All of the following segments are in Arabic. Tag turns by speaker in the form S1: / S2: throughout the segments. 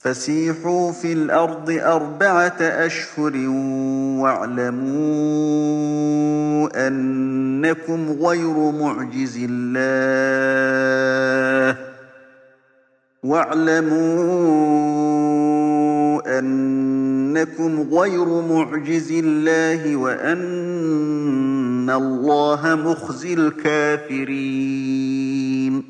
S1: فسيحوا في الأرض أربعة أشهر واعلموا أنكم غير معجز الله واعلموا أنكم غير معجز الله وأن الله مخزي الكافرين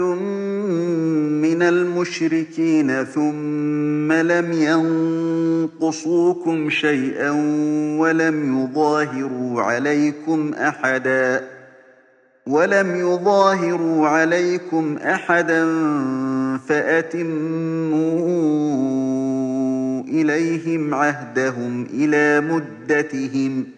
S1: عاهدتم من المشركين ثم لم ينقصوكم شيئا ولم يظاهروا عليكم أحدا ولم يظاهروا عليكم أحدا فأتموا إليهم عهدهم إلى مدتهم ۖ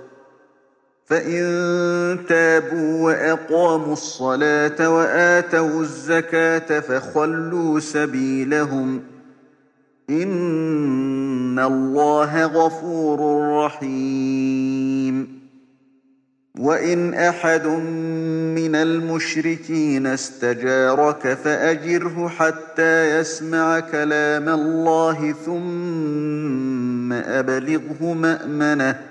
S1: فإن تابوا وأقاموا الصلاة وآتوا الزكاة فخلوا سبيلهم إن الله غفور رحيم وإن أحد من المشركين استجارك فأجره حتى يسمع كلام الله ثم أبلغه مأمنه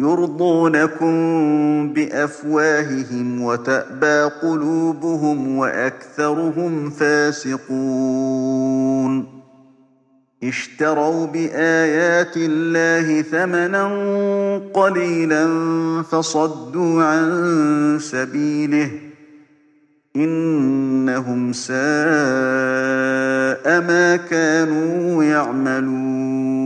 S1: يرضونكم بأفواههم وتأبى قلوبهم وأكثرهم فاسقون اشتروا بآيات الله ثمنا قليلا فصدوا عن سبيله إنهم ساء ما كانوا يعملون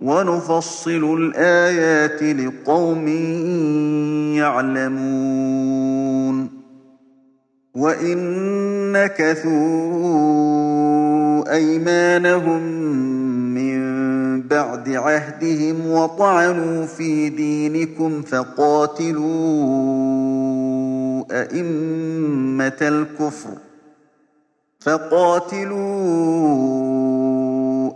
S1: ونفصل الآيات لقوم يعلمون وإن نكثوا أيمانهم من بعد عهدهم وطعنوا في دينكم فقاتلوا أئمة الكفر فقاتلوا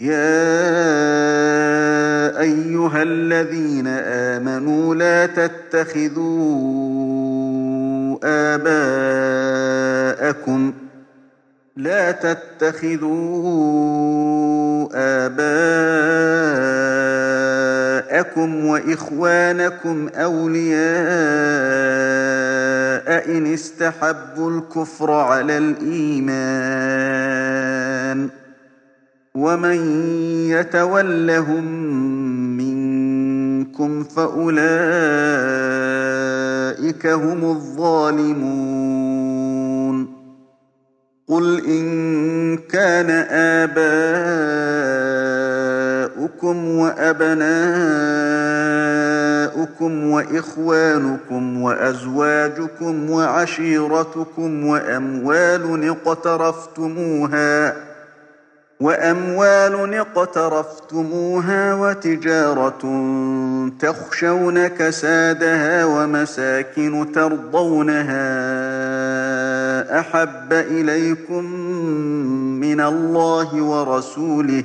S1: يا أيها الذين آمنوا لا تتخذوا آباءكم لا تتخذوا آباءكم وإخوانكم أولياء إن استحبوا الكفر على الإيمان ومن يتولهم منكم فأولئك هم الظالمون قل إن كان آباؤكم وأبناؤكم وإخوانكم وأزواجكم وعشيرتكم وأموال اقترفتموها وأموال اقترفتموها وتجارة تخشون كسادها ومساكن ترضونها أحب إليكم من الله ورسوله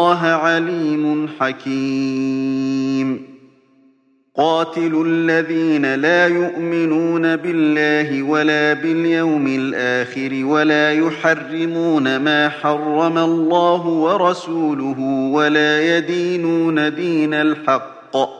S1: الله عليم حكيم قاتل الذين لا يؤمنون بالله ولا باليوم الآخر ولا يحرمون ما حرم الله ورسوله ولا يدينون دين الحق ولا يدينون دين الحق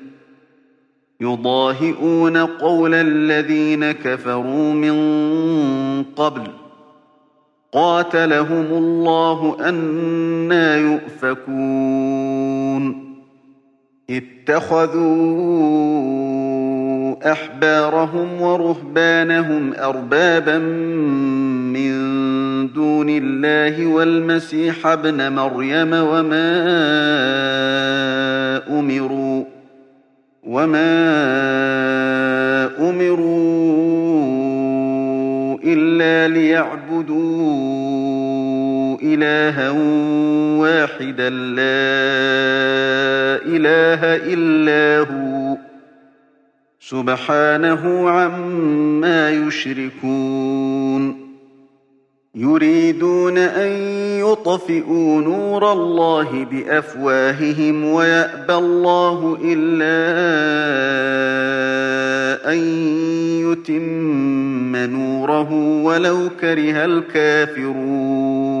S1: يضاهئون قول الذين كفروا من قبل قاتلهم الله أنا يؤفكون اتخذوا أحبارهم ورهبانهم أربابا من دون الله والمسيح ابن مريم وما أمروا وما أمروا إلا ليعبدوا إلها واحدا لا إله إلا هو سبحانه عما يشركون يريدون أن يطفئوا نور الله بأفواههم ويأبى الله إلا أن يتم نوره ولو كره الكافرون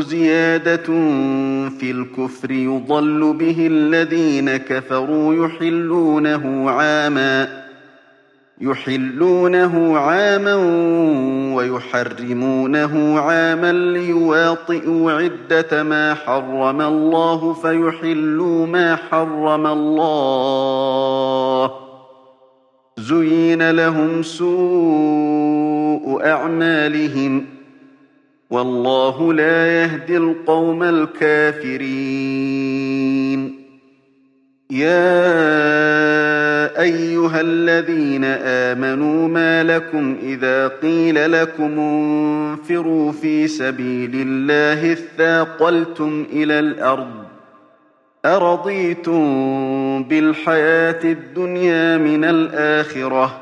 S1: زيادة في الكفر يضل به الذين كفروا يحلونه عاما يحلونه عاما ويحرمونه عاما ليواطئوا عدة ما حرم الله فيحلوا ما حرم الله زين لهم سوء أعمالهم ۖ والله لا يهدي القوم الكافرين يا أيها الذين آمنوا ما لكم إذا قيل لكم انفروا في سبيل الله اثاقلتم إلى الأرض أرضيتم بالحياة الدنيا من الآخرة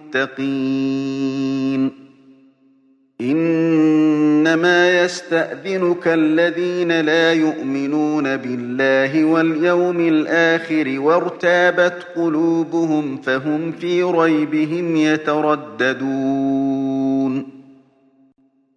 S1: المتقين إنما يستأذنك الذين لا يؤمنون بالله واليوم الآخر وارتابت قلوبهم فهم في ريبهم يترددون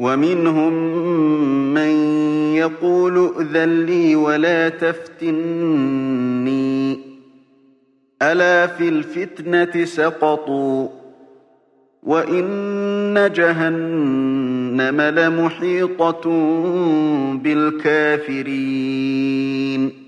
S1: ومنهم من يقول ائذن لي ولا تفتني ألا في الفتنة سقطوا وإن جهنم لمحيطة بالكافرين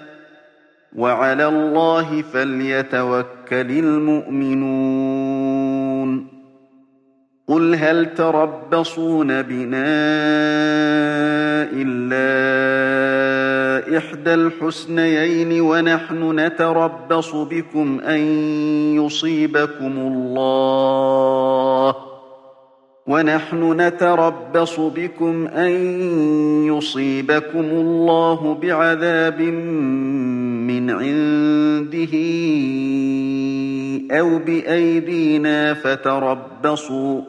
S1: وعلى الله فليتوكل المؤمنون قل هل تربصون بنا إلا إحدى الحسنيين ونحن نتربص بكم أن يصيبكم الله ونحن نتربص بكم أن يصيبكم الله بعذاب مِنْ عِنْدِهِ أَوْ بِأَيْدِينَا فَتَرَبَّصُوا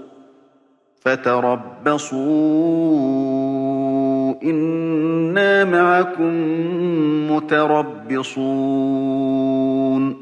S1: فَتَرَبَّصُوا إِنَّا مَعَكُمْ مُتَرَبِّصُونَ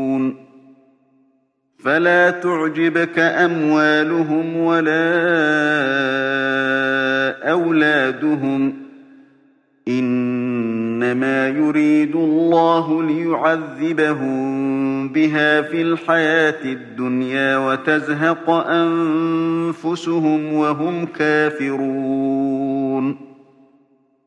S1: فلا تعجبك أموالهم ولا أولادهم إنما يريد الله ليعذبهم بها في الحياة الدنيا وتزهق أنفسهم وهم كافرون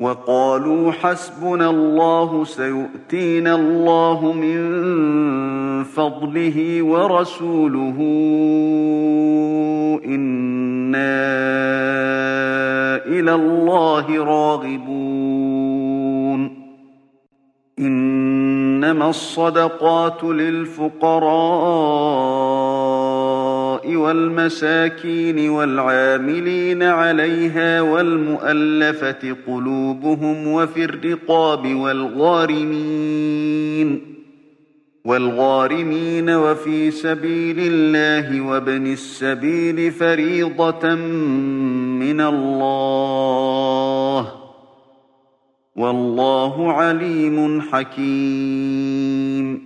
S1: وقالوا حسبنا الله سيؤتينا الله من فضله ورسوله إنا إلى الله راغبون إنما الصدقات للفقراء والمساكين والعاملين عليها والمؤلفة قلوبهم وفي الرقاب والغارمين والغارمين وفي سبيل الله وابن السبيل فريضة من الله والله عليم حكيم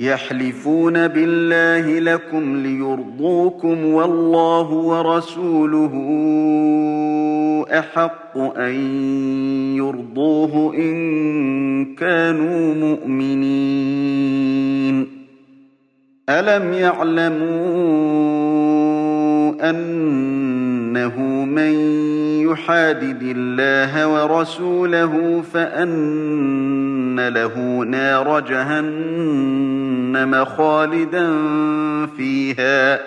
S1: يحلفون بالله لكم ليرضوكم والله ورسوله أحق أن يرضوه إن كانوا مؤمنين ألم يعلموا أن إنه من يحادد الله ورسوله فأن له نار جهنم خالدا فيها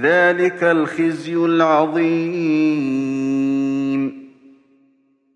S1: ذلك الخزي العظيم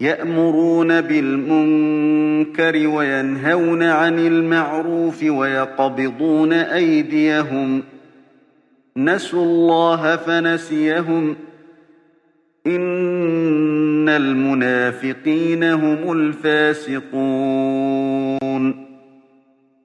S1: يأمرون بالمنكر وينهون عن المعروف ويقبضون أيديهم نسوا الله فنسيهم إن المنافقين هم الفاسقون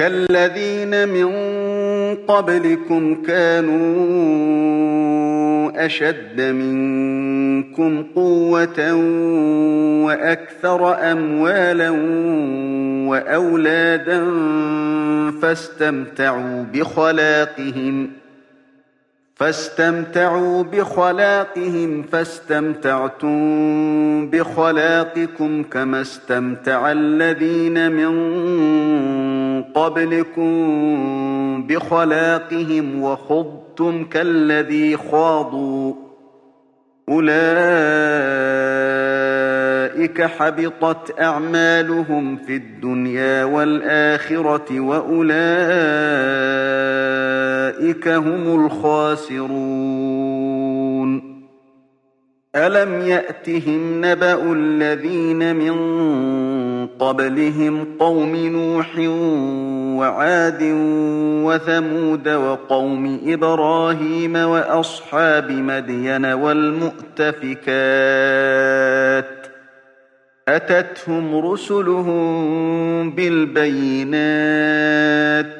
S1: كالذين من قبلكم كانوا أشد منكم قوة وأكثر أموالا وأولادا فاستمتعوا بخلاقهم ۖ فاستمتعوا بخلاقهم فاستمتعتم بخلاقكم كما استمتع الذين من قبلكم بخلاقهم وخضتم كالذي خاضوا أولئك حبطت أعمالهم في الدنيا والآخرة وأولئك أولئك هم الخاسرون ألم يأتهم نبأ الذين من قبلهم قوم نوح وعاد وثمود وقوم إبراهيم وأصحاب مدين والمؤتفكات أتتهم رسلهم بالبينات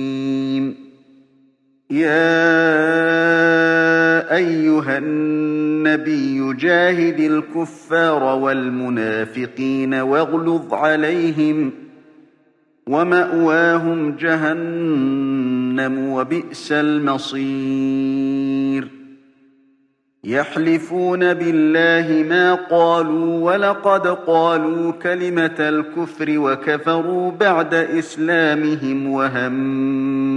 S1: يا أيها النبي جاهد الكفار والمنافقين واغلظ عليهم ومأواهم جهنم وبئس المصير يحلفون بالله ما قالوا ولقد قالوا كلمة الكفر وكفروا بعد إسلامهم وهم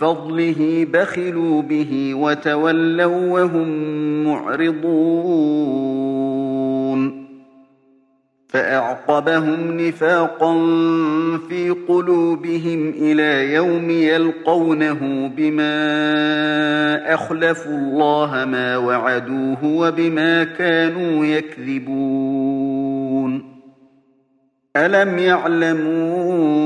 S1: فضله بخلوا به وتولوا وهم معرضون فأعقبهم نفاقا في قلوبهم إلى يوم يلقونه بما أخلفوا الله ما وعدوه وبما كانوا يكذبون ألم يعلمون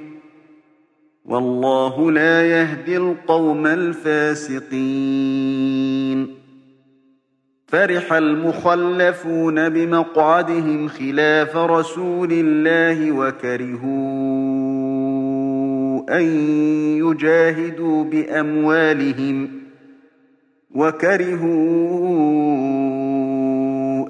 S1: والله لا يهدي القوم الفاسقين فرح المخلفون بمقعدهم خلاف رسول الله وكرهوا أن يجاهدوا بأموالهم وكرهوا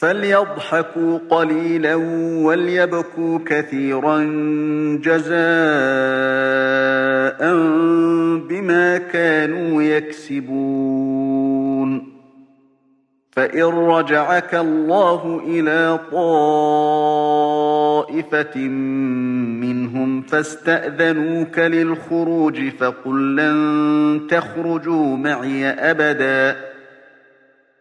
S1: فليضحكوا قليلا وليبكوا كثيرا جزاء بما كانوا يكسبون فإن رجعك الله إلى طائفة منهم فاستأذنوك للخروج فقل لن تخرجوا معي أبداً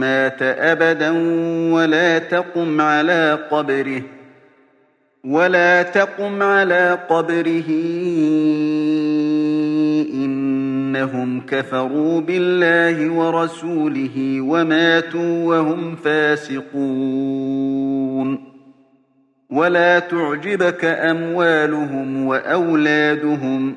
S1: مات أبدا ولا تقم على قبره ولا تقم على قبره إنهم كفروا بالله ورسوله وماتوا وهم فاسقون ولا تعجبك أموالهم وأولادهم ۖ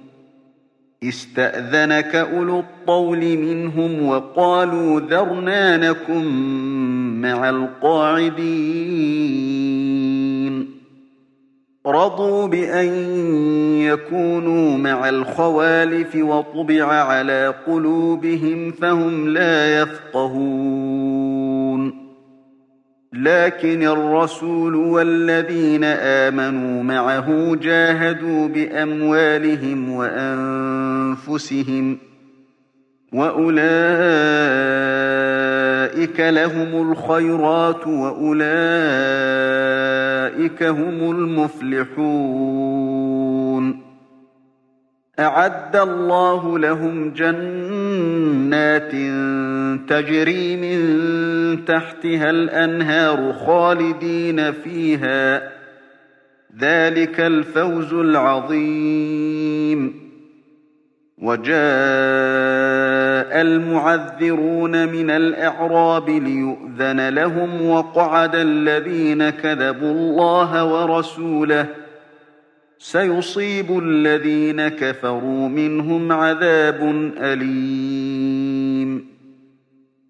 S1: استأذنك أولو الطول منهم وقالوا ذرنا نكن مع القاعدين رضوا بأن يكونوا مع الخوالف وطبع على قلوبهم فهم لا يفقهون لكن الرسول والذين آمنوا معه جاهدوا بأموالهم وأنفسهم وأولئك لهم الخيرات وأولئك هم المفلحون أعد الله لهم جنات جنات تجري من تحتها الأنهار خالدين فيها ذلك الفوز العظيم وجاء المعذرون من الأعراب ليؤذن لهم وقعد الذين كذبوا الله ورسوله سيصيب الذين كفروا منهم عذاب أليم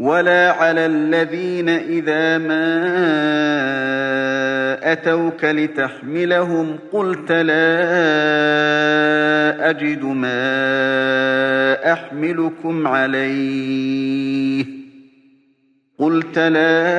S1: ولا على الذين إذا ما أتوك لتحملهم قلت لا أجد ما أحملكم عليه قلت لا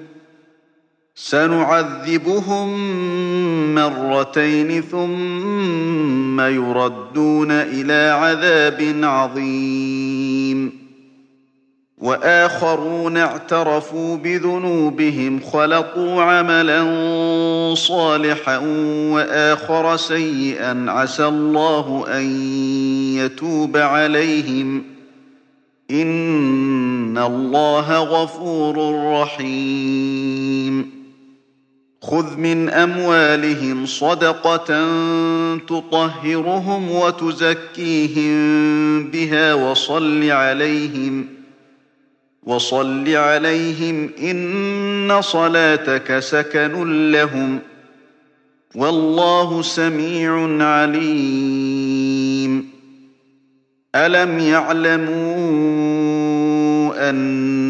S1: سنعذبهم مرتين ثم يردون إلى عذاب عظيم وآخرون اعترفوا بذنوبهم خلقوا عملا صالحا وآخر سيئا عسى الله أن يتوب عليهم إن الله غفور رحيم خذ من أموالهم صدقة تطهرهم وتزكيهم بها وصل عليهم وصل عليهم إن صلاتك سكن لهم والله سميع عليم ألم يعلموا أن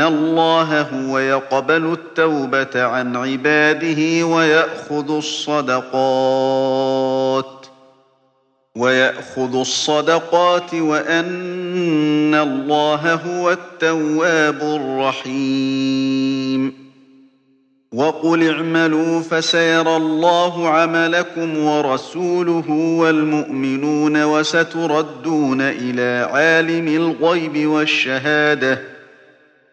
S1: إن الله هو يقبل التوبة عن عباده ويأخذ الصدقات ويأخذ الصدقات وأن الله هو التواب الرحيم وقل اعملوا فسيرى الله عملكم ورسوله والمؤمنون وستردون إلى عالم الغيب والشهادة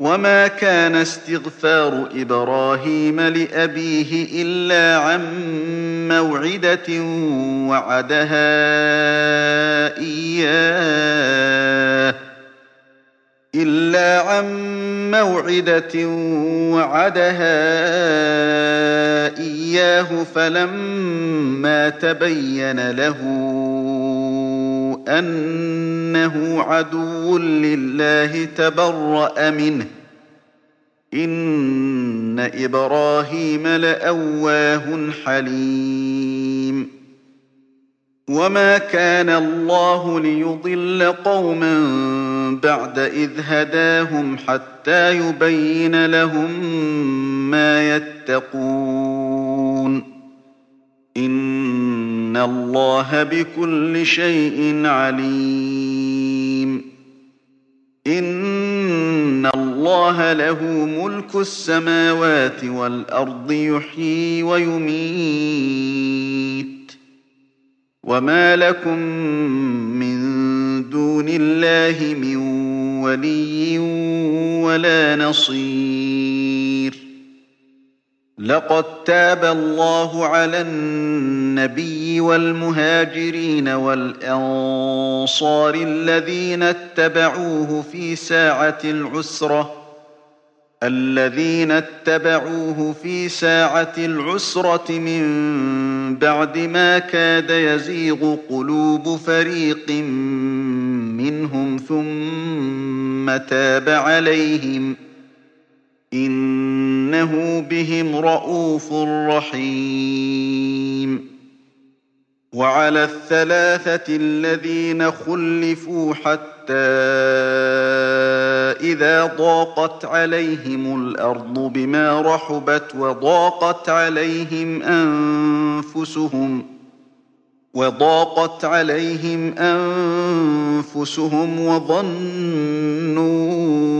S1: وما كان استغفار إبراهيم لأبيه إلا عن موعدة وعدها إياه إلا عن موعدة وعدها إياه فلما تبين له أنه عدو لله تبرأ منه إن إبراهيم لأواه حليم وما كان الله ليضل قوما بعد إذ هداهم حتى يبين لهم ما يتقون إن الله بكل شيء عليم إن الله له ملك السماوات والأرض يحيي ويميت وما لكم من دون الله من ولي ولا نصير لقد تاب الله على النبي والمهاجرين والأنصار الذين اتبعوه في ساعة العسرة الذين اتبعوه في ساعة العسرة من بعد ما كاد يزيغ قلوب فريق منهم ثم تاب عليهم ۖ إنه بهم رءوف رحيم وعلى الثلاثة الذين خلفوا حتى إذا ضاقت عليهم الأرض بما رحبت وضاقت عليهم أنفسهم وضاقت عليهم أنفسهم وظنوا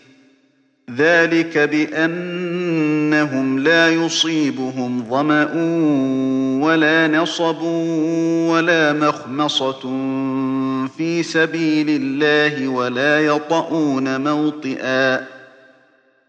S1: ذلك بأنهم لا يصيبهم ظمأ ولا نصب ولا مخمصة في سبيل الله ولا يطؤون موطئاً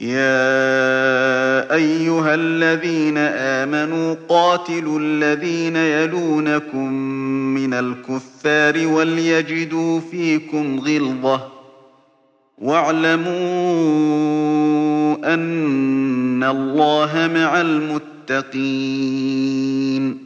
S1: يا أيها الذين آمنوا قاتلوا الذين يلونكم من الكفار وليجدوا فيكم غلظة واعلموا أن الله مع المتقين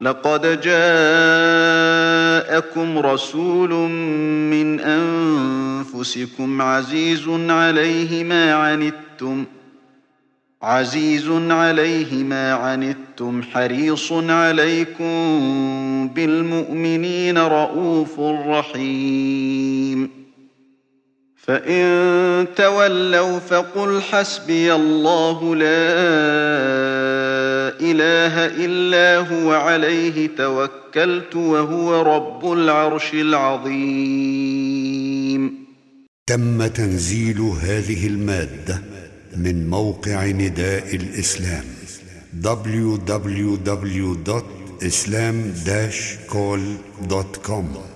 S1: لقد جاءكم رسول من أنفسكم عزيز عليه ما عنتم عزيز عليه ما عنتم حريص عليكم بالمؤمنين رؤوف رحيم فإن تولوا فقل حسبي الله لا إله إلا هو عليه توكلت وهو رب العرش العظيم
S2: تم تنزيل هذه المادة من موقع نداء الإسلام www.islam-call.com